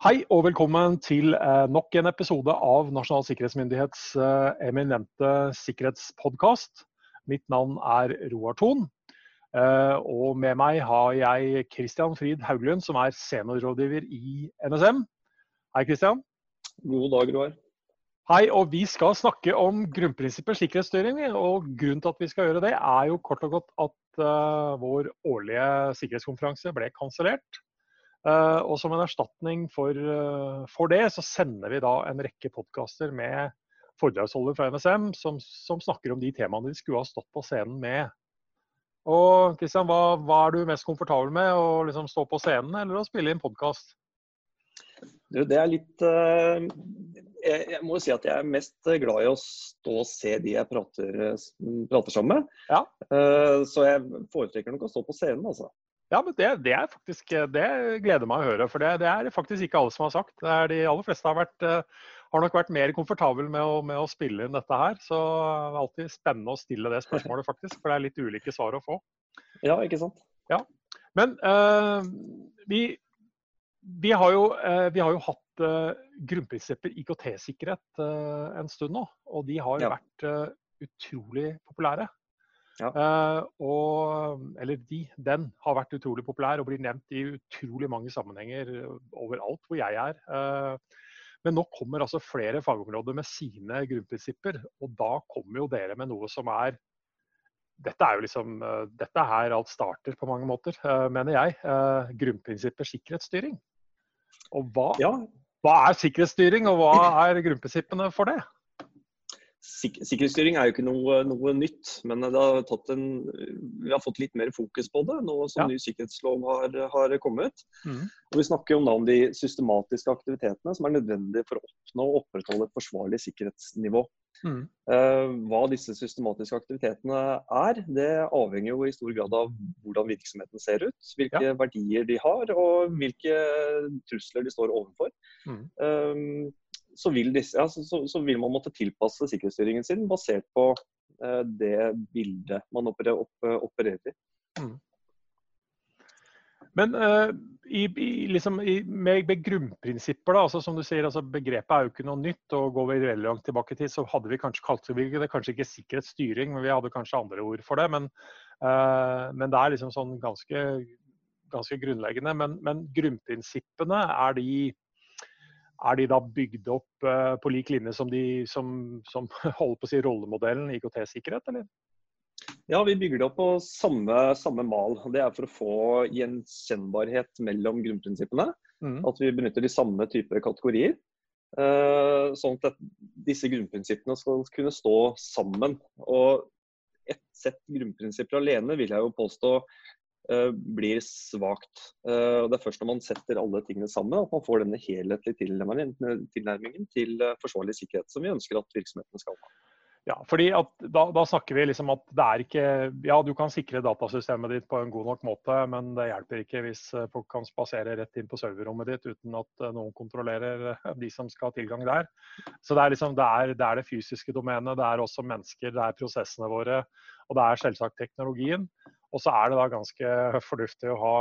Hei og velkommen til eh, nok en episode av Nasjonal sikkerhetsmyndighets eh, eminente sikkerhetspodkast. Mitt navn er Roar Thon. Eh, og med meg har jeg Christian Frid Hauglund, som er seniorrådgiver i NSM. Hei, Christian. God dag, Roar. Hei, og vi skal snakke om grunnprinsipper sikkerhetsstyring. Og grunnen til at vi skal gjøre det, er jo kort og godt at vår årlige sikkerhetskonferanse ble kansellert. Uh, og som en erstatning for, uh, for, det, så sender vi da en rekke podkaster med foredragsholdere fra NSM som, som, snakker om de temaene de skulle ha stått på scenen med. Og Kristian, hva, hva, er du mest komfortabel med? Å liksom stå på scenen eller å spille inn podkast? Det er litt uh, jeg, jeg, må jo si at jeg er mest glad i å stå og se de jeg prater, prater sammen med. Ja. så jeg foretrekker nok å stå på scenen, altså. Ja, men det, det, er faktisk, det gleder meg å høre. For det, det, er faktisk ikke alle som har sagt. Det er de aller fleste har, vært, eh, har nok vært mer komfortable med å, med å, spille inn dette her. Så det er alltid spennende å stille det spørsmålet, faktisk. For det er litt ulike svar å få. Ja, ikke sant. Ja. Men uh, vi, vi, har jo, uh, vi, har jo, hatt uh, grunnprinsipper IKT-sikkerhet en stund nå. Og de har ja. vært utrolig populære. Ja. Uh, og, eller de, den, har vært utrolig populær og blir nevnt i utrolig mange sammenhenger overalt hvor jeg er. Uh, men nå kommer altså flere fagområder med sine grunnprinsipper, og da kommer jo dere med noe som er dette er jo liksom, uh, dette er her alt starter på mange måter, mener jeg. grunnprinsipper sikkerhetsstyring. Og hva, ja. hva er sikkerhetsstyring, og hva er grunnprinsippene for det? Sikkerhetsstyring er jo ikke noe, noe nytt, men har en, vi har fått litt mer fokus på det nå som ja. ny sikkerhetslov har, har kommet. Mm. Vi snakker jo om de systematiske aktivitetene som er nødvendige for å oppnå og opprettholde et forsvarlig sikkerhetsnivå. Mm. Uh, hva disse systematiske aktivitetene er, det avhenger jo i stor grad av hvordan virksomheten ser ut, hvilke ja. verdier de har og hvilke trusler de står overfor. Mm. Uh, så vil, disse, ja, så, så, vil, man måtte tilpasse sikkerhetsstyringen sin basert på eh, det bildet man opererer, opp, eh, opererer i. Mm. Men uh, i, i, liksom, i, med, med, grunnprinsipper, da, altså, som du sier, altså, begrepet er jo ikke noe nytt. og Går vi veldig langt tilbake til, så hadde vi kanskje kalt det kanskje ikke sikkerhetsstyring, men vi hadde kanskje andre ord for det. Men, uh, men det er liksom sånn ganske, ganske grunnleggende. Men, men grunnprinsippene, er de er de da bygd opp uh, på lik linje som de som, som holder på å si rollemodellen IKT-sikkerhet, eller? Ja, vi bygger det opp på samme, samme, mal. Det er for å få gjenkjennbarhet mellom grunnprinsippene. Mm. At vi benytter de samme typer kategorier. Uh, sånn at disse grunnprinsippene skal kunne stå sammen. Og ett sett grunnprinsipper alene vil jeg jo påstå Eh, blir svakt. og det er først når man setter alle tingene sammen at man får denne helhetlige tilnærmingen til eh, forsvarlig sikkerhet som vi ønsker at virksomhetene skal ha. Ja, fordi da, da, snakker vi liksom at det er ikke Ja, du kan sikre datasystemet ditt på en god nok måte, men det hjelper ikke hvis folk kan spasere rett inn på serverrommet ditt uten at noen kontrollerer de som skal ha tilgang der. Så det er liksom det, er, det, er det fysiske domenet, det er også mennesker, det er prosessene våre, og det er selvsagt teknologien. Og så er det da ganske fornuftig å ha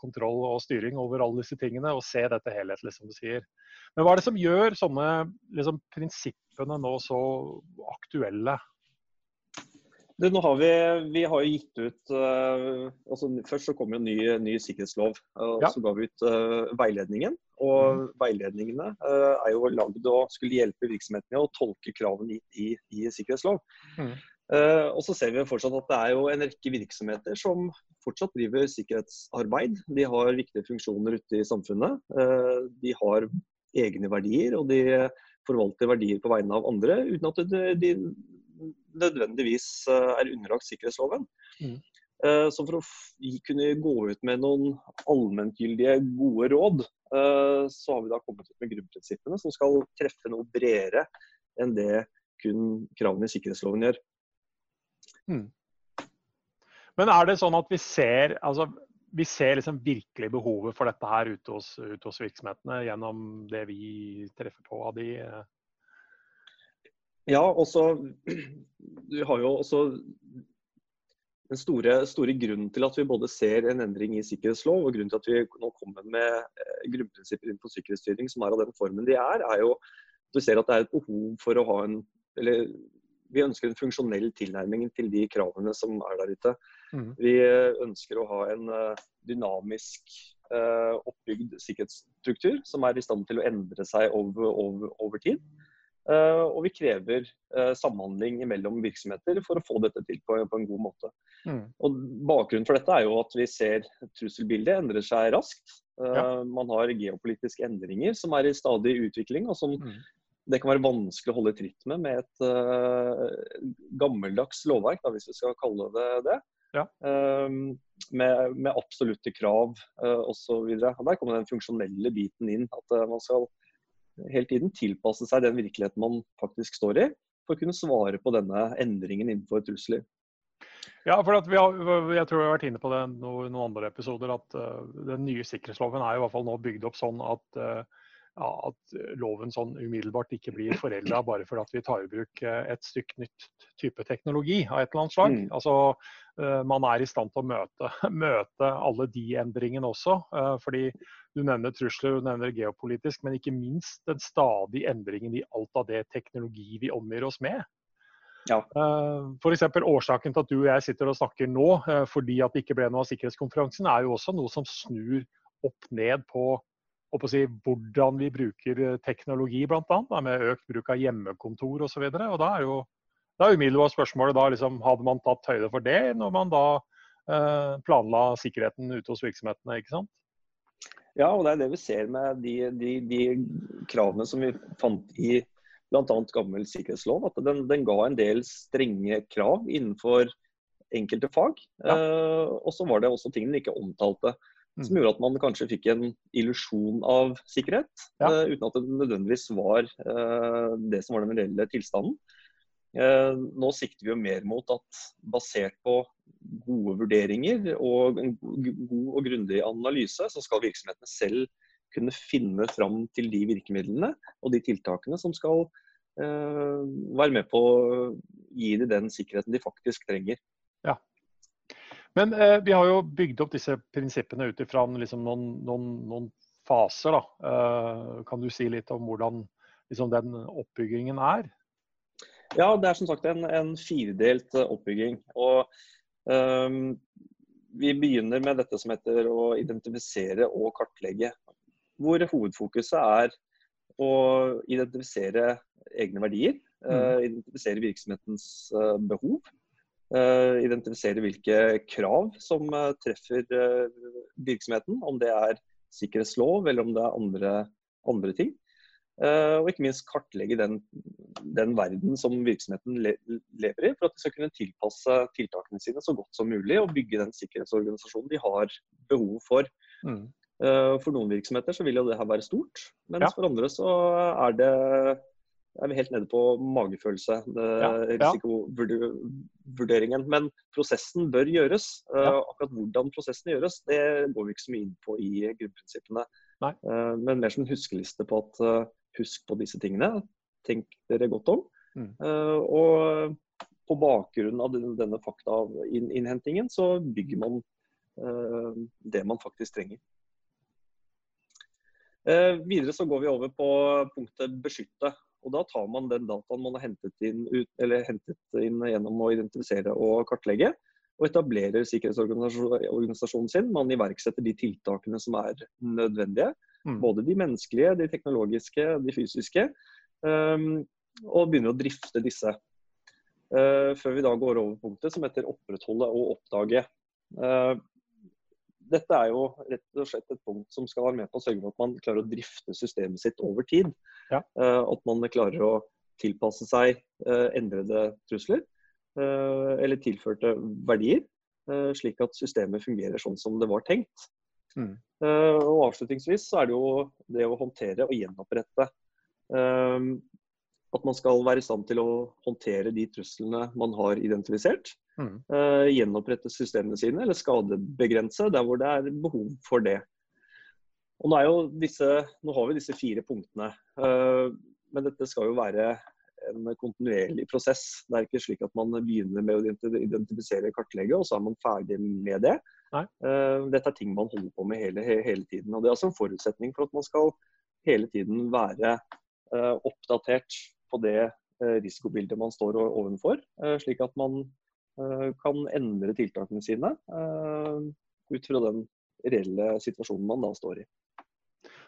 kontroll og styring over alle disse tingene og se dette helhetlig, som du sier. Men hva er det som gjør sånne liksom, prinsippene nå så aktuelle? Det, nå har vi, vi har gitt ut uh, altså Først så kom jo en ny, ny sikkerhetslov. og ja. Så ga vi ut uh, veiledningen. Og mm. veiledningene uh, er jo lagd og skulle hjelpe virksomhetene å tolke kravene i, i, i sikkerhetslov. Mm. Uh, og så ser vi fortsatt at det er jo en rekke virksomheter som fortsatt driver sikkerhetsarbeid. De har viktige funksjoner ute i samfunnet. Uh, de har egne verdier, og de forvalter verdier på vegne av andre uten at de, nødvendigvis uh, er underlagt sikkerhetsloven. Mm. Så for å kunne gå ut med noen allmenngyldige, gode råd, så har vi da kommet ut med grunnprinsippene som skal treffe noe bredere enn det kun kravene i sikkerhetsloven gjør. Mm. Men er det sånn at vi ser, altså, vi ser liksom virkelig behovet for dette her ute hos, ute hos, virksomhetene gjennom det vi treffer på av de eh? Ja, også Du har jo også den store, store, grunnen til at vi både ser en endring i sikkerhetslov, og grunnen til at vi nå kommer med eh, grunnprinsipper innenfor sikkerhetsstyring som er av den formen de er, er jo at vi ser at det er et behov for å ha en eller vi ønsker en funksjonell tilnærming til de kravene som er der ute. Mm. Vi ønsker å ha en eh, dynamisk uh, oppbygd sikkerhetsstruktur som er i stand til å endre seg over, over, over tid. Uh, og vi krever uh, samhandling mellom virksomheter for å få dette til på, på en god måte. Mm. Og Bakgrunnen for dette er jo at vi ser trusselbildet endrer seg raskt. Ja. Man har geopolitiske endringer som er i stadig utvikling, og som mm det kan være vanskelig å holde tritt med med et uh, gammeldags lovverk, da, hvis vi skal kalle det det. Ja. Um, med, med, absolutte krav uh, osv. Der kommer den funksjonelle biten inn. At uh, man skal hele tiden tilpasse seg den virkeligheten man faktisk står i, for å kunne svare på denne endringen innenfor trusler. Ja, for har, jeg tror vi har vært inne på det i noen andre episoder, at uh, den nye sikkerhetsloven er i hvert fall nå bygd opp sånn at uh, ja, at eh, loven sånn umiddelbart ikke blir forelda bare fordi at vi tar i bruk eh, et stykke nytt type teknologi av et eller annet slag. Mm. Altså, eh, man er i stand til å møte, møte alle de endringene også. Fordi du nevner trusler, du nevner geopolitisk, men ikke minst den stadige endringen i alt av det teknologi vi omgir oss med. Ja. F.eks. årsaken til at du og jeg sitter og snakker nå fordi at det ikke ble noe av sikkerhetskonferansen, er jo også noe som snur opp ned på si, hvordan vi bruker eh, teknologi, bl.a. Med økt bruk av hjemmekontor osv. Da er jo da er umiddelbart spørsmålet da liksom, hadde man tatt høyde for det når man da eh, planla sikkerheten ute hos virksomhetene, ikke sant? Ja, og det er det vi ser med de, de, de kravene som vi fant i bl.a. gammel sikkerhetslov. At den, den, ga en del strenge krav innenfor enkelte fag. Ja. Eh, og så var det også ting den ikke omtalte. Som mm. gjorde at man kanskje fikk en illusjon av sikkerhet, ja. uh, uten at det nødvendigvis var uh, det som var den reelle tilstanden. Uh, nå sikter vi jo mer mot at basert på gode vurderinger og en god og grundig analyse, så skal virksomhetene selv kunne finne fram til de virkemidlene og de tiltakene som skal være med på å gi dem den sikkerheten de faktisk trenger. Men eh, vi har jo bygd opp disse prinsippene ut ifra liksom, noen, noen, noen, faser. Eh, kan du si litt om hvordan liksom, den oppbyggingen er? Ja, det er som sagt en, en firedelt eh, oppbygging. Og um, vi begynner med dette som heter å identifisere og kartlegge. Hvor hovedfokuset er å identifisere egne verdier. Mm. Uh, identifisere virksomhetens uh, behov. Uh, identifisere hvilke krav som uh, treffer uh, virksomheten. Om det er sikkerhetslov eller om det er andre, andre ting. og ikke minst kartlegge den, den verden som virksomheten le lever i, for at de skal kunne tilpasse tiltakene sine så godt som mulig og bygge den sikkerhetsorganisasjonen de har behov for. Mm. For noen virksomheter så vil jo det her være stort, mens ja. for andre så er det er vi helt nede på magefølelse, ja, risikovurderingen. Men prosessen bør gjøres. Eh, ja. Akkurat hvordan prosessen gjøres, det går vi ikke så mye inn på i grunnprinsippene. Nei. Eh, men mer som en huskeliste på at eh, husk på disse tingene. Tenk dere godt om. Mm. Og på bakgrunn av denne faktainnhentingen så bygger man det man faktisk trenger. Videre så går vi over på punktet beskytte. Og Da tar man den dataen man har hentet inn, ut, hentet inn gjennom å identifisere og kartlegge, og etablerer sikkerhetsorganisasjonen sin. Man iverksetter de tiltakene som er nødvendige. Mm. Både de menneskelige, de teknologiske, de fysiske. Um, og begynner å drifte disse. Uh, før vi da går over punktet som heter opprettholde og oppdage. Uh, dette er jo rett og slett et punkt som skal være med på å sørge for at man klarer å drifte systemet sitt over tid. Ja. Uh, at man klarer å tilpasse seg uh, endrede trusler uh, eller tilførte verdier, slik at systemet fungerer sånn som det var tenkt. Mm. og Avslutningsvis så er det jo det å håndtere og gjenopprette at man skal være i stand til å håndtere de truslene man har identifisert. Mm. Uh, gjenopprette systemene sine, eller skadebegrense der hvor det er behov for det. Og nå, disse, nå har vi disse fire punktene, uh, men dette skal jo være en kontinuerlig prosess. Det er ikke slik at man begynner med å identifisere kartlegge, og så er man ferdig med det. Uh, dette er ting man holder på med hele, hele, tiden. og Det er altså en forutsetning for at man skal hele tiden være oppdatert på det uh, risikobildet man står overfor, slik at man kan endre tiltakene sine ut fra den reelle situasjonen man da står i.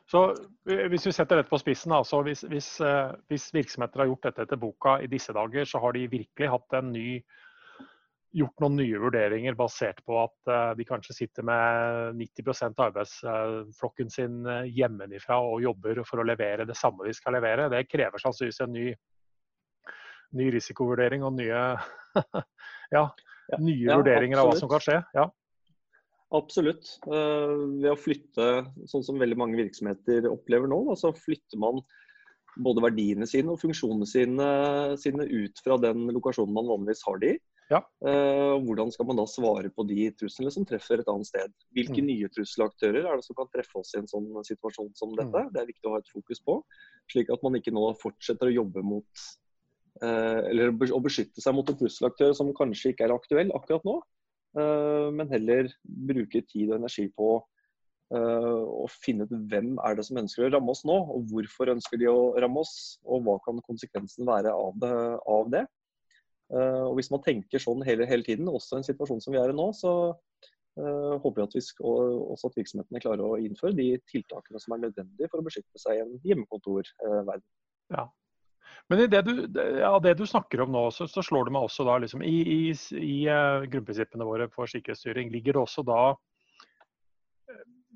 Så Hvis vi setter dette på spissen, altså hvis, hvis, eh, hvis, virksomheter har gjort dette etter boka i disse dager, så har de virkelig hatt en ny, gjort noen nye vurderinger basert på at uh, de kanskje sitter med 90 av arbeidsflokken sin eh, hjemmefra og jobber for å levere det samme de skal levere. Det krever sannsynligvis en ny, ny risikovurdering og nye, ja, nye ja, vurderinger absolutt. av hva som kan skje. Ja. Absolutt. Eh, ved å flytte, sånn som veldig mange virksomheter opplever nå, så flytter man både verdiene sine og funksjonene sine, sine ut fra den lokasjonen man vanligvis har de i. Ja. Uh, hvordan skal man da svare på de truslene som treffer et annet sted? Hvilke mm. nye trusselaktører er det som kan treffe oss i en sånn situasjon som dette? Mm. Det er viktig å ha et fokus på, slik at man ikke nå fortsetter å jobbe mot uh, Eller å beskytte seg mot en trusselaktør som kanskje ikke er aktuell akkurat nå, Eh, men heller bruke tid og energi på eh, å finne ut hvem er det som ønsker å ramme oss nå, og hvorfor ønsker de å ramme oss, og hva kan konsekvensen være av det. Av det. Eh, og Hvis man tenker sånn hele, hele, tiden, også i en situasjon som vi er i nå, så uh, håper vi at, vi skal, også at virksomhetene klarer å innføre de tiltakene som er nødvendige for å beskytte seg i en hjemmekontorverden. Ja, men i det du, ja, det du snakker om nå, så, så, slår det meg også da liksom, I, i, i grunnprinsippene våre for sikkerhetsstyring ligger det også da eh,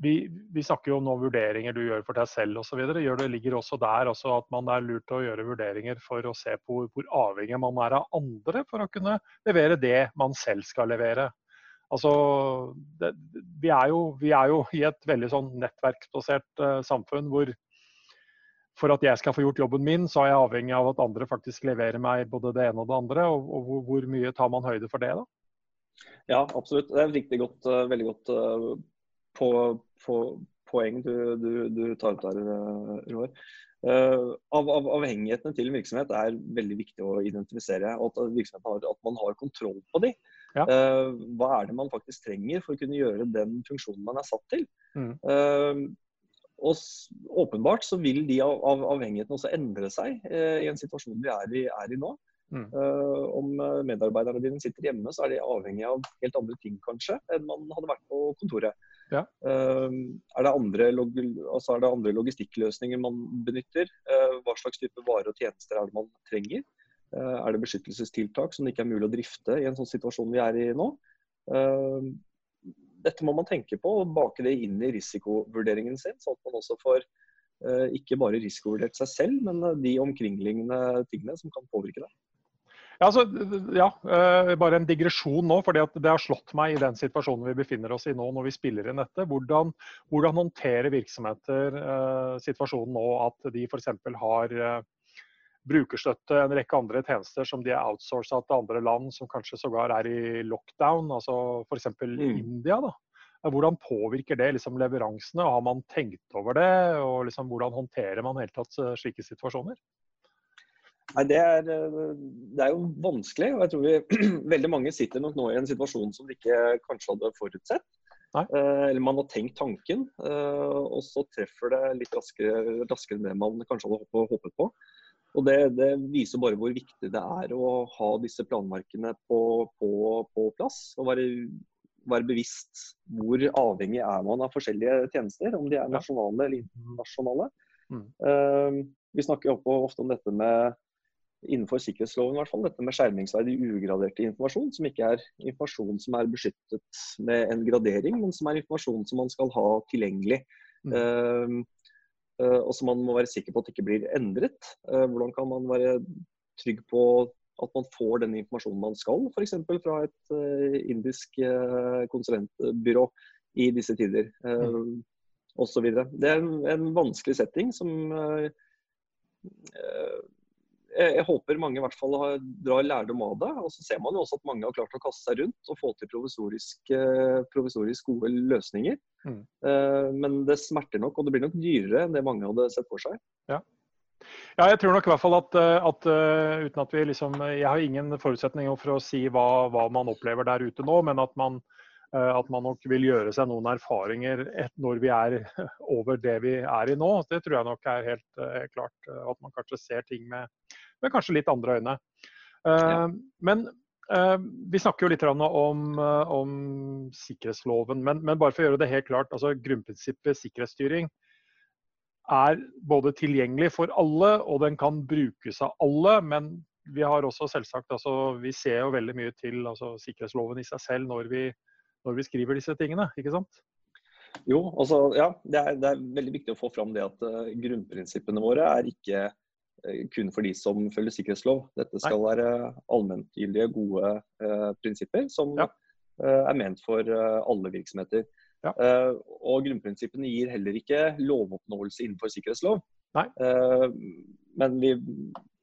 vi, vi, snakker jo om noen vurderinger du gjør for deg selv osv. Det ligger også der også at man er lurt til å gjøre vurderinger for å se på hvor avhengig man er av andre for å kunne levere det man selv skal levere. Altså, det, vi, er jo, vi, er jo, i et veldig sånn nettverksbasert uh, samfunn hvor for at jeg skal få gjort jobben min, så er jeg avhengig av at andre faktisk leverer meg både det ene og det andre. Og, og hvor, hvor, mye tar man høyde for det, da? Ja, absolutt. Det er et riktig godt, uh, veldig godt uh, på, på, poeng du, du, du, tar ut der, uh, Roar. Uh, av, av, avhengighetene til virksomhet er veldig viktig å identifisere. og At, har, at man har kontroll på de. Ja. Uh, hva er det man faktisk trenger for å kunne gjøre den funksjonen man er satt til? Mm. Uh, og åpenbart så vil de av, av avhengighetene også endre seg eh, i en situasjon vi er i, er i nå. Mm. Om medarbeiderne dine sitter hjemme, så er de avhengig av helt andre ting kanskje enn man hadde vært på kontoret. Ja. Uh, er, det andre, altså er, det andre, logistikkløsninger man benytter? Uh, hva slags type varer og tjenester er det man trenger? er det beskyttelsestiltak som det ikke er mulig å drifte i en sånn situasjon vi er i nå? dette må man tenke på og bake det inn i risikovurderingen sin, sånn at man også får uh, ikke bare risikovurdert seg selv, men de omkringliggende tingene som kan påvirke det. Ja, altså, ja uh, bare en digresjon nå, for det har slått meg i den situasjonen vi befinner oss i nå når vi spiller inn dette. Hvordan, hvordan håndterer virksomheter situasjonen nå at de f.eks. har brukerstøtte, en rekke andre tjenester som de er outsourca til andre land, som kanskje sågar er i lockdown, altså f.eks. Mm. India. da. Hvordan påvirker det liksom leveransene, har man tenkt over det? og liksom, Hvordan håndterer man helt tatt eh, slike situasjoner? Nei, det er, eh, det er, jo vanskelig. og jeg tror vi, Veldig mange sitter nok nå i en situasjon som de ikke kanskje hadde forutsett. Uh, eller man har tenkt tanken, uh, og så treffer det litt raskere, raskere enn det man kanskje hadde håpet på. Og det, det, viser bare hvor viktig det er å ha disse planverkene på, på, på plass. Og være, være, bevisst hvor avhengig er man av forskjellige tjenester, om de er nasjonale eller internasjonale. Mm. Vi snakker ofte om dette med innenfor sikkerhetsloven, i hvert fall, dette med skjermingsverdig ugraderte informasjon, som ikke er informasjon som er beskyttet med en gradering, men som er informasjon som man skal ha tilgjengelig. Mm. Uh, uh, og som man må være sikker på at det ikke blir endret. Uh, hvordan kan man være trygg på at man får den informasjonen man skal, f.eks. fra et eh, indisk konsulentbyrå i disse tider. Mm. Osv. Det er en, en vanskelig setting som jeg håper mange i hvert fall har, drar lærdom av det. Og så ser man jo også at mange har klart å kaste seg rundt og få til provisorisk, provisorisk gode løsninger. Mm. Uh, men det smerter nok, og det blir nok dyrere enn det mange hadde sett for seg. Ja. Ja, jeg tror nok i hvert fall at, eh, at uh, uten at vi liksom Jeg har ingen forutsetninger for å si hva, hva man opplever der ute nå, men at man, uh, at man nok vil gjøre seg noen erfaringer når vi er over det vi er i nå. Det tror jeg nok er helt uh, klart. At man kanskje ser ting med, med kanskje litt andre øyne. Ja. Men vi snakker jo litt om, om sikkerhetsloven, men, men, bare for å gjøre det helt klart. altså Grunnprinsippet sikkerhetsstyring er både tilgjengelig for alle, og den kan brukes av alle. Men vi har også selvsagt, altså, vi ser jo veldig mye til altså, sikkerhetsloven i seg selv når vi, når vi, skriver disse tingene, ikke sant? Jo, altså, ja, det er, det er veldig viktig å få fram det at uh, grunnprinsippene våre er ikke kun for de som følger sikkerhetslov. Dette skal Nei. være allmenngyldige, gode eh, prinsipper som ja. er ment for alle virksomheter. Ja. Uh, og grunnprinsippene gir heller ikke lovoppnåelse innenfor sikkerhetslov. Uh, men vi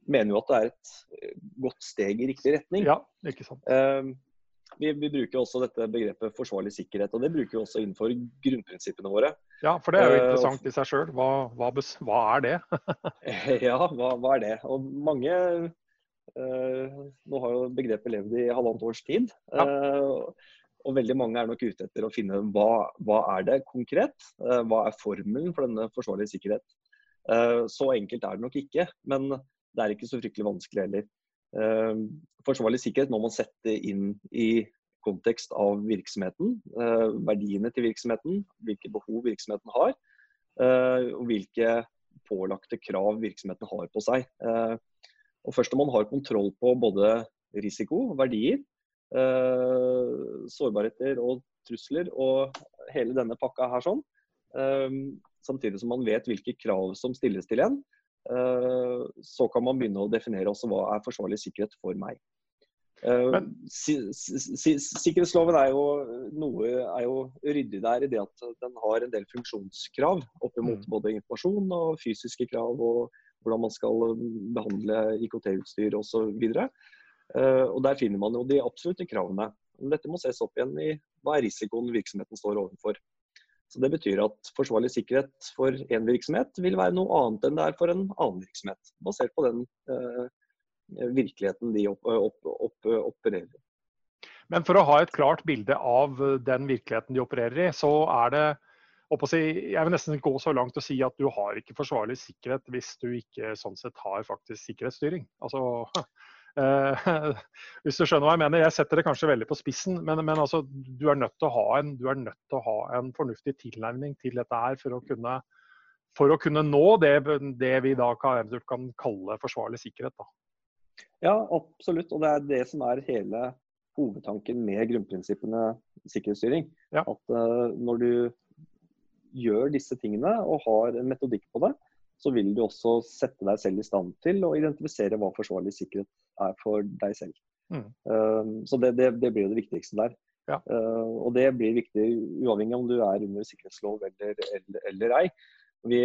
mener jo at det er et eh, godt steg i riktig retning. Ja, ikke sant. Uh, vi, vi, bruker også dette begrepet forsvarlig sikkerhet, og det bruker vi også innenfor grunnprinsippene våre. Ja, for det er jo interessant i seg sjøl. Hva, hva, hva, er det? ja, hva, hva, er det? Og mange Nå har jo begrepet levd i halvannet års tid. Ja. Og veldig mange er nok ute etter å finne hva, hva er det konkret? Eh, hva er formelen for denne forsvarlige sikkerhet? Eh, så enkelt er det nok ikke, men det er ikke så fryktelig vanskelig heller. Eh, forsvarlig sikkerhet må man sette inn i kontekst av virksomheten, verdiene til virksomheten, hvilke behov virksomheten har, og hvilke pålagte krav virksomheten har på seg. Og først når man har kontroll på både risiko, verdier, Eh, sårbarheter og trusler og hele denne pakka her sånn. Eh, samtidig som man vet hvilke krav som stilles til en. Eh, så kan man begynne å definere også hva er forsvarlig sikkerhet for meg. Men, sikkerhetsloven er jo, noe, er jo ryddig der i det at den har en del funksjonskrav opp mot mm. både informasjon og fysiske krav og hvordan man skal behandle IKT-utstyr osv. Eh, og Der finner man jo de absolutte kravene. Men dette må ses opp igjen i hva er risikoen virksomheten står overfor. Så Det betyr at forsvarlig sikkerhet for én virksomhet vil være noe annet enn det er for en annen virksomhet. Basert på den uh, virkeligheten de opp, opp, opp, opererer i. Men for å ha et klart bilde av den virkeligheten de opererer i, så er det jeg vil nesten gå så langt og si at du har ikke forsvarlig sikkerhet hvis du ikke sånn sett har faktisk sikkerhetsstyring. Altså, hvis du skjønner hva jeg mener. Jeg setter det kanskje veldig på spissen, men, men altså, du, er nødt til å ha en, til å ha en fornuftig tilnærming til dette her for å kunne, for å kunne nå det, det vi da kan, kan, kalle forsvarlig sikkerhet. Da. Ja, absolutt. Og det er det som er hele hovedtanken med grunnprinsippene sikkerhetsstyring. Ja. At uh, når du gjør disse tingene og har en metodikk på det, så vil du også sette deg selv i stand til å identifisere hva forsvarlig sikkerhet er for deg selv. Mm. Uh, så det, det, det, blir jo det viktigste der. Ja. Uh, og det blir viktig uavhengig om du er under sikkerhetslov eller, eller, eller ei. Vi,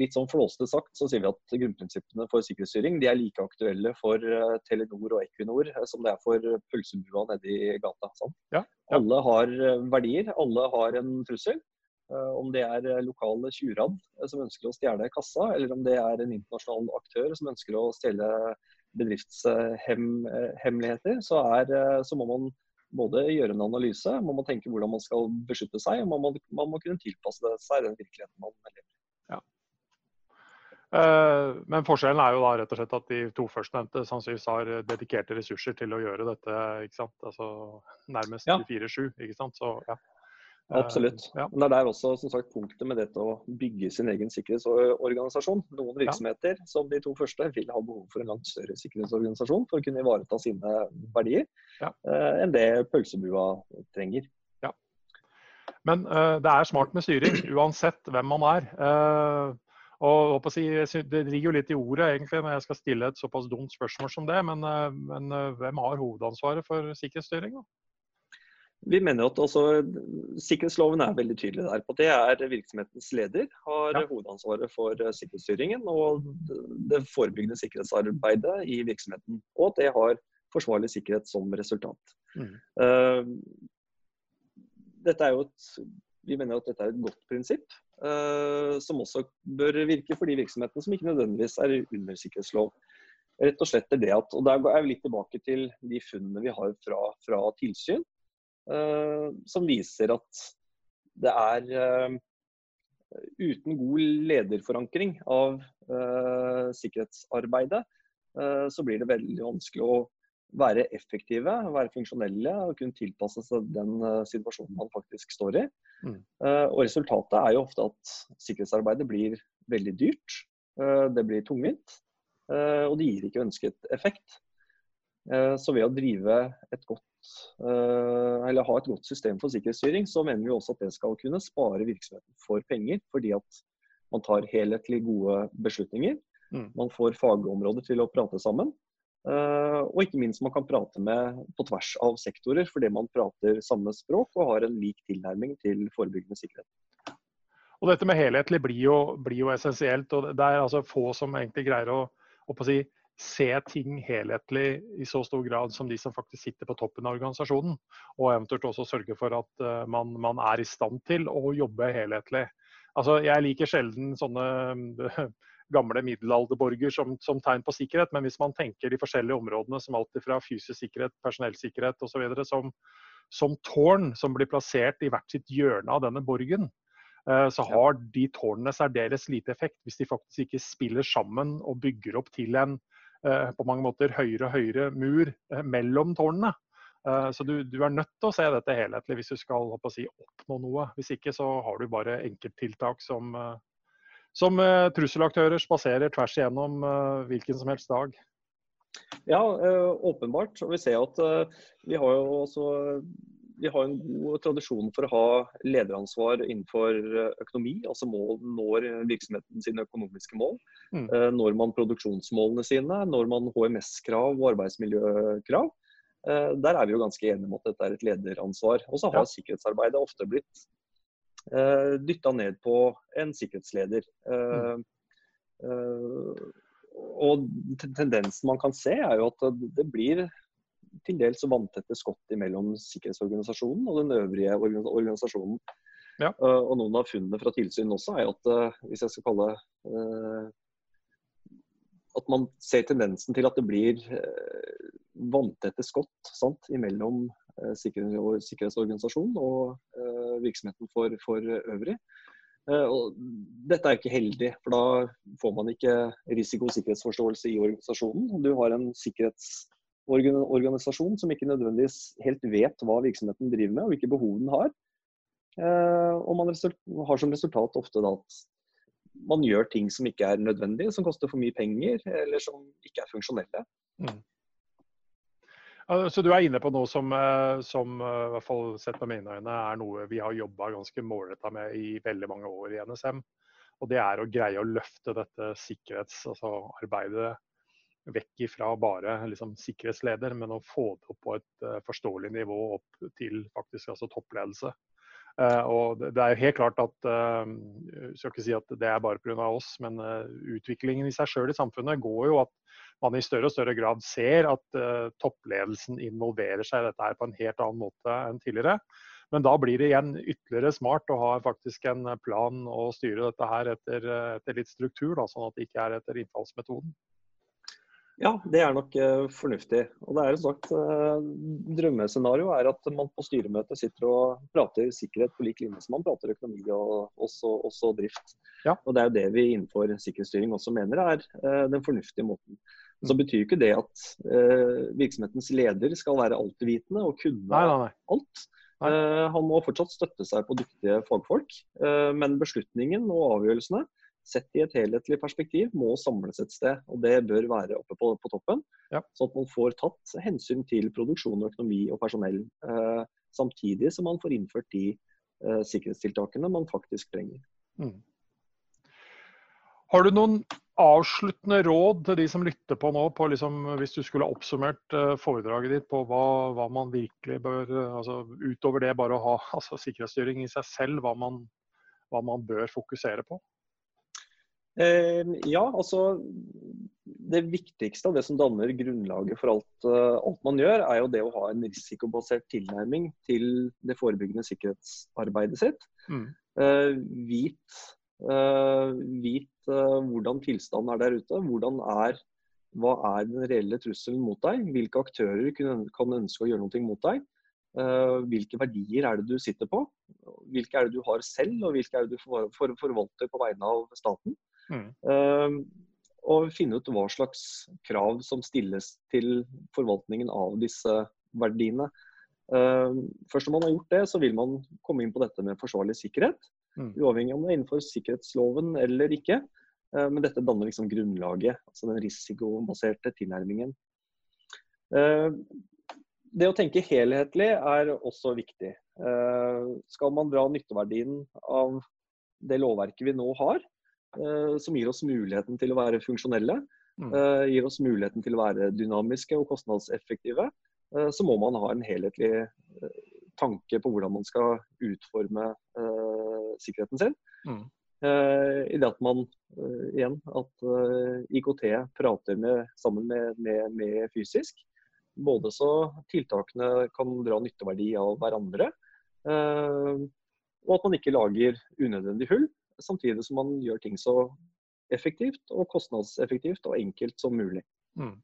litt sånn flåste sagt så sier vi at grunnprinsippene for sikkerhetsstyring de er like aktuelle for uh, Telenor og Equinor uh, som det er for pølsebua i gata. Ja. Ja. Alle har verdier, alle har en trussel. Eh, om det er eh, lokale tjuvradd eh, som ønsker å stjele kassa, eller om det er en internasjonal aktør som ønsker å stjele bedriftshemmeligheter, så, er, så må man både gjøre en analyse, man må tenke hvordan man skal beskytte seg, og man må, man må kunne tilpasse seg den virkeligheten man lever i. Ja. Men forskjellen er jo da rett og slett at de to førstnevnte sannsynligvis har dedikerte ressurser til å gjøre dette. ikke sant? Altså Nærmest ja. 24-7. ikke sant? Så ja. Absolutt. Ja. Men det er der også som sagt, punktet med dette å bygge sin egen sikkerhetsorganisasjon. Noen virksomheter, ja. som de to første, vil ha behov for en langt større sikkerhetsorganisasjon for å kunne ivareta sine verdier ja. eh, enn det pølsebua trenger. Ja. Men uh, det er smart med styring, uansett hvem man er. Uh, og si, Det ligger jo litt i ordet egentlig når jeg skal stille et såpass dumt spørsmål som det, men, men hvem har hovedansvaret for sikkerhetsstyring? Da? Vi mener at også Sikkerhetsloven er veldig tydelig der på det. er Virksomhetens leder har ja. hovedansvaret for eh, sikkerhetsstyringen og det forebyggende sikkerhetsarbeidet i virksomheten. Og at det har forsvarlig sikkerhet som resultat. Mm. Uh, er et vi mener at dette er et godt prinsipp, uh, som også bør virke for de virksomhetene som ikke nødvendigvis er under sikkerhetslov. Rett og slett er det at, og Der er vi litt tilbake til de funnene vi har fra, fra tilsyn, som viser at det er uh, uten god lederforankring av sikkerhetsarbeidet, så blir det veldig vanskelig å være effektive, være funksjonelle og kunne tilpasse seg den situasjonen man faktisk står i. Mm. Og Resultatet er jo ofte at sikkerhetsarbeidet blir veldig dyrt. Det blir tungvint, og det gir ikke ønsket effekt. så ved å drive et godt, eller ha et godt system for sikkerhetsstyring, så mener vi også at det skal kunne spare virksomheten for penger, fordi at man tar helhetlig gode beslutninger. Mm. Man får fagområder til å prate sammen. Uh, og ikke minst man kan prate med på tvers av sektorer, fordi man prater samme språk og har en lik tilnærming til forebyggende sikkerhet. Og Dette med helhetlig blir jo, blir jo essensielt. og Det er altså få som egentlig greier å, å si, se ting helhetlig i så stor grad som de som faktisk sitter på toppen av organisasjonen. Og eventuelt også sørge for at uh, man, man, er i stand til å jobbe helhetlig. Altså, Jeg liker sjelden sånne gamle middelalderborger som, som, tegn på sikkerhet. Men hvis man tenker de forskjellige områdene som alltid fra fysisk sikkerhet, personellsikkerhet osv. Som, som tårn som blir plassert i hvert sitt hjørne av denne borgen, eh, så har de tårnene særdeles lite effekt hvis de faktisk ikke spiller sammen og bygger opp til en eh, på mange måter høyere og høyere mur eh, mellom tårnene. Så du, du, er nødt til å se dette helhetlig hvis du skal si, oppnå noe. Hvis ikke så har du bare enkelttiltak som, som trusselaktører spaserer tvers igjennom hvilken som helst dag. Ja, åpenbart. Og vi ser at vi har jo også vi har en god tradisjon for å ha lederansvar innenfor økonomi. Altså mål, når virksomheten sine økonomiske mål. Mm. Når man produksjonsmålene sine, når man HMS-krav og arbeidsmiljøkrav. Der er vi jo ganske enige om at dette er et lederansvar. Og så har ja. sikkerhetsarbeidet ofte blitt dytta ned på en sikkerhetsleder. Uh, og tendensen man kan se, er jo at det blir til dels vanntette skott mellom sikkerhetsorganisasjonen og den øvrige organisasjonen. Ja. Uh, og noen av funnene fra tilsyn også er at uh, hvis jeg skal kalle uh, at man ser tendensen til at det blir vanntette skott sant, mellom Eh, sikkerhetsorganisasjon og virksomheten for, for øvrig. Og dette er ikke heldig, for da får man ikke risiko- og sikkerhetsforståelse i organisasjonen. Du har en sikkerhetsorganisasjon som ikke nødvendigvis helt vet hva virksomheten driver med og hvilke behov den har. Og man har som resultat ofte at man gjør ting som ikke er nødvendige, som koster for mye penger eller som ikke er funksjonelle. Mm. Så du er inne på noe som, eh, som eh, i hvert fall sett med mine øyne er noe vi har jobba ganske målretta med i veldig mange år i NSM. Og det er å greie å løfte dette sikkerhetsarbeidet altså vekk ifra bare liksom, sikkerhetsleder, men å få det opp på et uh, forståelig nivå opp til faktisk altså toppledelse. Uh, og det er jo helt klart at uh, skal ikke si at det er bare pga. oss, men uh, utviklingen i seg sjøl i samfunnet går jo at man i større og større grad ser at toppledelsen involverer seg i dette her på en helt annen måte enn tidligere. Men da blir det igjen ytterligere smart å ha faktisk en plan og styre dette her etter, etter litt struktur, da, sånn at det ikke er etter innfallsmetoden. Ja, det er nok uh, fornuftig. Og det er jo sagt, uh, Drømmescenario er at man på styremøtet sitter og prater sikkerhet på lik linje som man prater økonomi og også, også drift. Ja. Og Det er jo det vi innenfor sikkerhetsstyring også mener er uh, den fornuftige måten. Så betyr ikke det at virksomhetens leder skal være altvitende og kunne nei, nei, nei. alt. Han må fortsatt støtte seg på dyktige fagfolk, men beslutningen og avgjørelsene sett i et helhetlig perspektiv må samles et sted. og Det bør være oppe på, på toppen, ja. sånn at man får tatt hensyn til produksjon, økonomi og personell. samtidig som man får innført de sikkerhetstiltakene man faktisk trenger. Mm. Har du noen avsluttende råd til de som lytter på nå, på liksom, hvis du skulle oppsummert uh, foredraget ditt på hva, hva man virkelig bør uh, altså, Utover det bare å ha altså, sikkerhetsstyring i seg selv, hva man, hva man bør fokusere på? Eh, ja, altså det viktigste og det som danner grunnlaget for alt, uh, alt, man gjør, er jo det å ha en risikobasert tilnærming til det forebyggende sikkerhetsarbeidet sitt. Mm. Uh, vit, vit hvordan tilstanden er der ute. Hvordan er, hva er den reelle trusselen mot deg? Hvilke aktører kan, ønske å gjøre noe mot deg? hvilke verdier er det du sitter på? Hvilke er det du har selv, og hvilke er det du for, for, forvalter på vegne av staten? Mm og finne ut hva slags krav som stilles til forvaltningen av disse verdiene. Eh, først når man har gjort det, så vil man komme inn på dette med forsvarlig sikkerhet. Mm. Uavhengig om det er innenfor sikkerhetsloven eller ikke. Eh, men dette danner liksom grunnlaget, altså den risikobaserte tilnærmingen. Det å tenke helhetlig er også viktig. Skal man dra nytteverdien av det lovverket vi nå har, som gir oss muligheten til å være funksjonelle. Mm. Eh, gir oss muligheten til å være dynamiske og kostnadseffektive. Eh, så må man ha en helhetlig tanke på hvordan man skal utforme sikkerheten sin. Mm. I det at man igjen at IKT prater med, sammen med, med, med, fysisk. Både så tiltakene kan dra nytteverdi av hverandre, og at man ikke lager unødvendig hull samtidig som man gjør ting så effektivt og kostnadseffektivt og enkelt som mulig. Mm.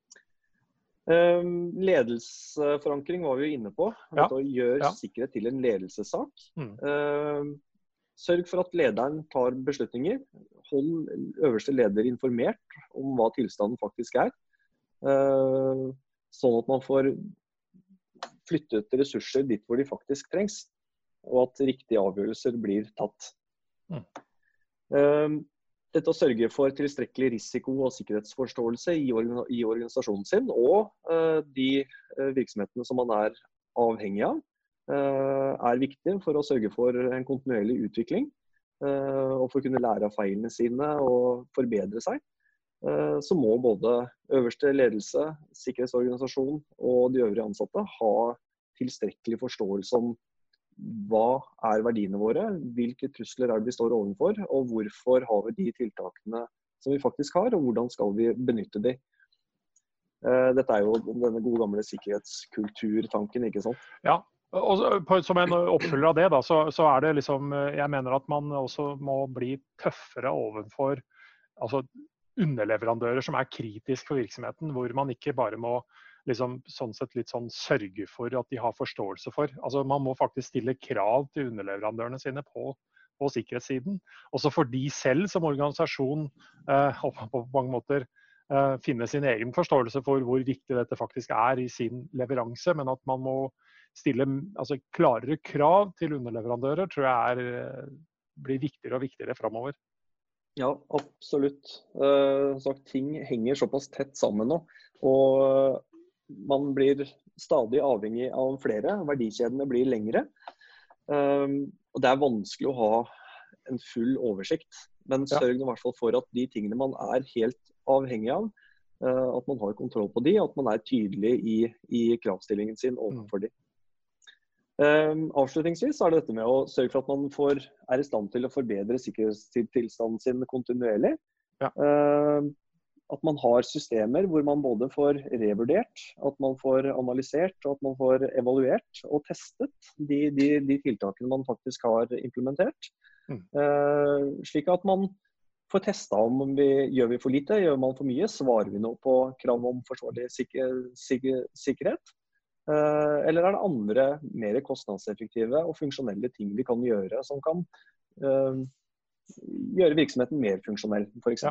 Um, ledelsesforankring var vi jo inne på. Ja. Gjør ja. sikkerhet til en ledelsessak. Mm. Um, sørg for at lederen tar beslutninger. Hold øverste leder informert om hva tilstanden faktisk er. Uh, sånn at man får flyttet ressurser dit hvor de faktisk trengs. Og at riktige avgjørelser blir tatt. Mm. Ehm, dette å sørge for tilstrekkelig risiko- og sikkerhetsforståelse i, organisasjonen sin og eh, de eh, virksomhetene som man er avhengig av, eh, er viktig for å sørge for en kontinuerlig utvikling. Og for å kunne lære av feilene sine og forbedre seg. Så må både øverste ledelse, sikkerhetsorganisasjon og de øvrige ansatte ha tilstrekkelig forståelse om hva er verdiene våre, hvilke trusler er det vi står overfor, og hvorfor har vi de tiltakene som vi faktisk har, og hvordan skal vi benytte de. Eh, dette er jo denne gode gamle sikkerhetskulturtanken, ikke sant. Ja, og Som en oppfølger av det, da, så, er det liksom Jeg mener at man også må bli tøffere overfor altså, underleverandører som er kritisk for virksomheten. Hvor man ikke bare må liksom, sånn sett litt sånn sørge for at de har forståelse for. Altså, man må faktisk stille krav til underleverandørene sine på, på sikkerhetssiden. Også for de selv som organisasjon eh, på mange måter eh, finne sin egen forståelse for hvor viktig dette faktisk er i sin leveranse. Men at man må stille altså, klarere krav til underleverandører, tror jeg er, eh, blir viktigere og viktigere framover. Ja, absolutt. Uh, sagt, ting henger såpass tett sammen nå. Og man blir stadig avhengig av flere. Verdikjedene blir lengre. Um, og det er vanskelig å ha en full oversikt. Men sørg i hvert fall for at de tingene man er helt avhengig av, uh, at man har kontroll på de, at man er tydelig i, i kravstillingen sin overfor de. Um, avslutningsvis er det dette med å sørge for at man får, er i stand til å forbedre sikkerhetstilstanden sin kontinuerlig. Ja. Uh, at man har systemer hvor man både får revurdert, at man får analysert og at man får evaluert og testet de, de, de tiltakene man faktisk har implementert. Mm. Uh, slik at man får testa om vi gjør vi for lite, gjør man for mye, svarer vi nå på krav om forsvarlig sikker, sikker, sikkerhet. Uh, eller er det andre mer kostnadseffektive og funksjonelle ting vi kan gjøre som kan uh, gjøre virksomheten mer funksjonell, f.eks.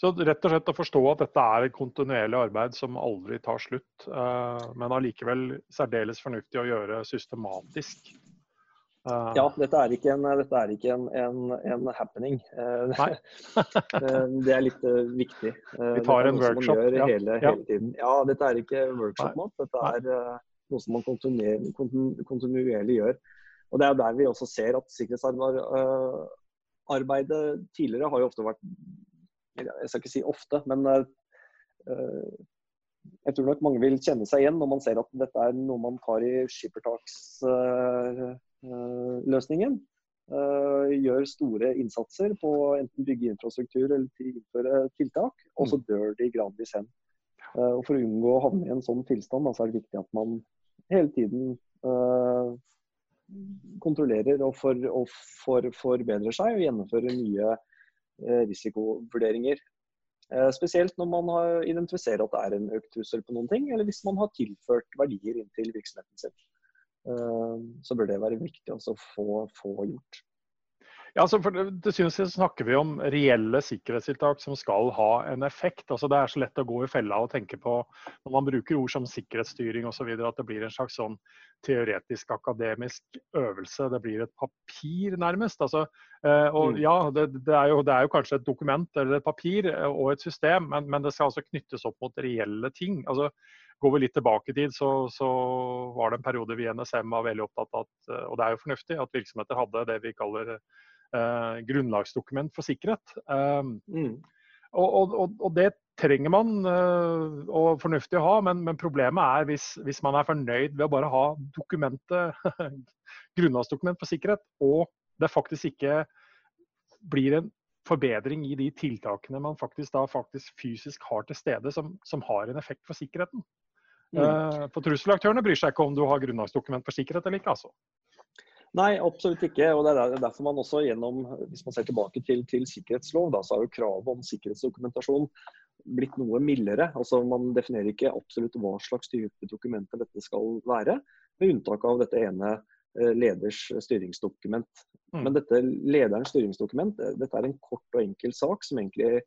Så rett og slett å forstå at dette er et kontinuerlig arbeid som aldri tar slutt, eh, men allikevel særdeles fornuftig å gjøre systematisk. Eh, ja, dette er ikke en, er ikke en, en, en happening. Eh, Nei. det er litt viktig. Vi tar en workshop. Ja. Hele, hele tiden. ja, dette er ikke workshop-mat. Dette er noe som man kontinuerlig, kontinuerlig gjør. Og Det er der vi også ser at sikkerhetsarbeidet tidligere har jo ofte vært jeg skal ikke si ofte, men uh, jeg tror nok mange vil kjenne seg igjen når man ser at dette er noe man tar i skippertaksløsningen. Uh, gjør store innsatser på enten bygge infrastruktur eller innføre tiltak, og så mm. dør de gradvis hen. Og For å unngå å havne i en sånn tilstand, så er det viktig at man hele tiden kontrollerer og, for, og for, forbedrer seg og gjennomfører nye risikovurderinger. Spesielt når man har identifiserer at det er en økt trussel på noen ting, eller hvis man har tilført verdier inn til virksomheten sin. Så bør det være viktig å få, få gjort. Ja, altså for Til syvende og snakker vi om reelle sikkerhetstiltak som skal ha en effekt. Altså Det er så lett å gå i fella og tenke på når man bruker ord som sikkerhetsstyring osv. at det blir en slags sånn teoretisk akademisk øvelse. Det blir et papir, nærmest. Altså, eh, og mm. ja, det, det, er jo, det, er jo, kanskje et dokument eller et papir eh, og et system, men, men det skal altså knyttes opp mot reelle ting. Altså, Går vi litt tilbake i tid, så, så, var det en periode vi i NSM var veldig opptatt av, at, og det er jo fornuftig, at virksomheter hadde det vi kaller eh, grunnlagsdokument for sikkerhet. Um, mm. og, og, og, det trenger man uh, og fornuftig å ha, men, men problemet er hvis, hvis, man er fornøyd ved å bare ha dokumentet, grunnlagsdokument for sikkerhet, og det faktisk ikke blir en forbedring i de tiltakene man faktisk da faktisk fysisk har til stede, som, som har en effekt for sikkerheten. Mm. For trusselaktørene bryr seg ikke om du har grunnlagsdokument for sikkerhet eller ikke. altså. Nei, absolutt ikke. og Det er derfor man også gjennom, hvis man ser tilbake til, til sikkerhetslov, da, så har jo kravet om sikkerhetsdokumentasjon blitt noe mildere. Altså Man definerer ikke absolutt hva slags type dokumenter dette skal være, med unntak av dette ene eh, leders styringsdokument. Mm. Men dette lederens styringsdokument eh, dette er en kort og enkel sak som egentlig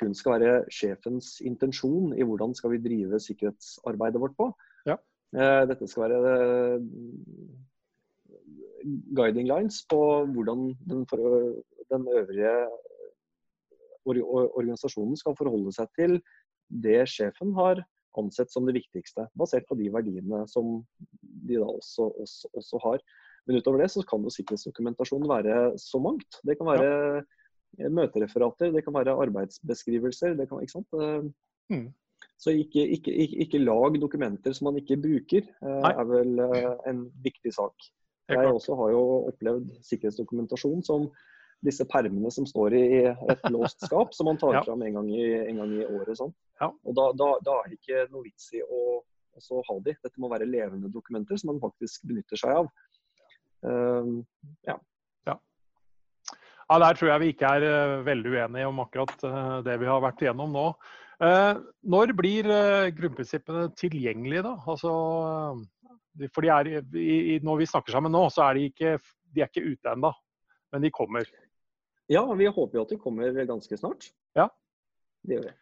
kun skal være sjefens intensjon i hvordan skal vi drive sikkerhetsarbeidet vårt på. Ja. Eh, dette skal være guiding lines på hvordan den, den øvrige organisasjonen skal forholde seg til det sjefen har ansett som det viktigste, basert på de verdiene som de da også, også, også har. Men utover det så kan jo sikkerhetsdokumentasjon være så mangt. Det kan være ja. møtereferater, det kan være arbeidsbeskrivelser. det kan, ikke sant? Mm. Så ikke, ikke, ikke, ikke, lag dokumenter som man ikke bruker, eh, Nei. er vel eh, en viktig sak. Jeg også har jo opplevd sikkerhetsdokumentasjon som disse permene som står i et låst skap, som man tar ja. fram en gang i, en gang i året. Sånn. Ja. Og da, da, da, er det ikke noe vits i å ha de. Dette må være levende dokumenter som man faktisk benytter seg av. Uh, ja. ja. Ja, Der tror jeg vi ikke er uh, veldig uenige om akkurat uh, det vi har vært igjennom nå. Uh, når blir grunnprinsippene tilgjengelige, da? Altså, for de er, i, når vi snakker sammen nå, så er de ikke, de er ikke ute ennå. Men de kommer. Ja, vi håper jo at de kommer ganske snart. Ja. Det gjør vi.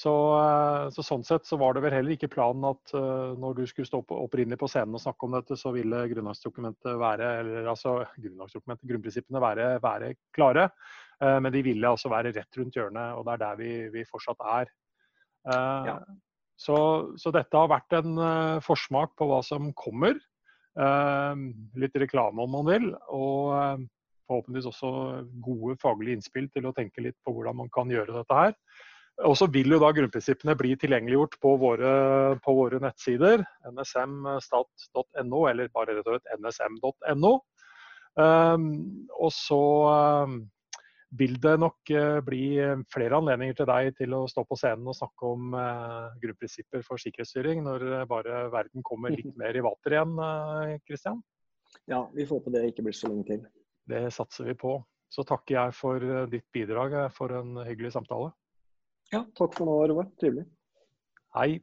Så, eh, så, sånn sett så var det vel heller ikke planen at uh, når du skulle stå på, opprinnelig på scenen og snakke om dette, så ville grunnlagsdokumentet være, eller altså grunnlagsdokumentet, grunnprinsippene være, være klare. Uh, men de ville altså være rett rundt hjørnet, og det er der vi, vi fortsatt er. Uh, ja. Så, så, dette har vært en uh, forsmak på hva som kommer. Uh, litt reklame om man vil. Og uh, forhåpentligvis også gode faglige innspill til å tenke litt på hvordan man kan gjøre dette her. Og så vil jo da grunnprinsippene bli tilgjengeliggjort på våre, på våre nettsider. nsmstat.no, eller bare rett og slett nsm.no. Og så vil det nok eh, bli flere anledninger til deg til å stå på scenen og snakke om eh, grunnprinsipper for sikkerhetsstyring når eh, bare verden kommer litt mer i vater igjen, Kristian? Ja, vi får håpe det ikke blir så lenge til. Det satser vi på. Så takker jeg for ditt bidrag for en hyggelig samtale. Ja, takk for nå, Roar. Trivelig. Hei.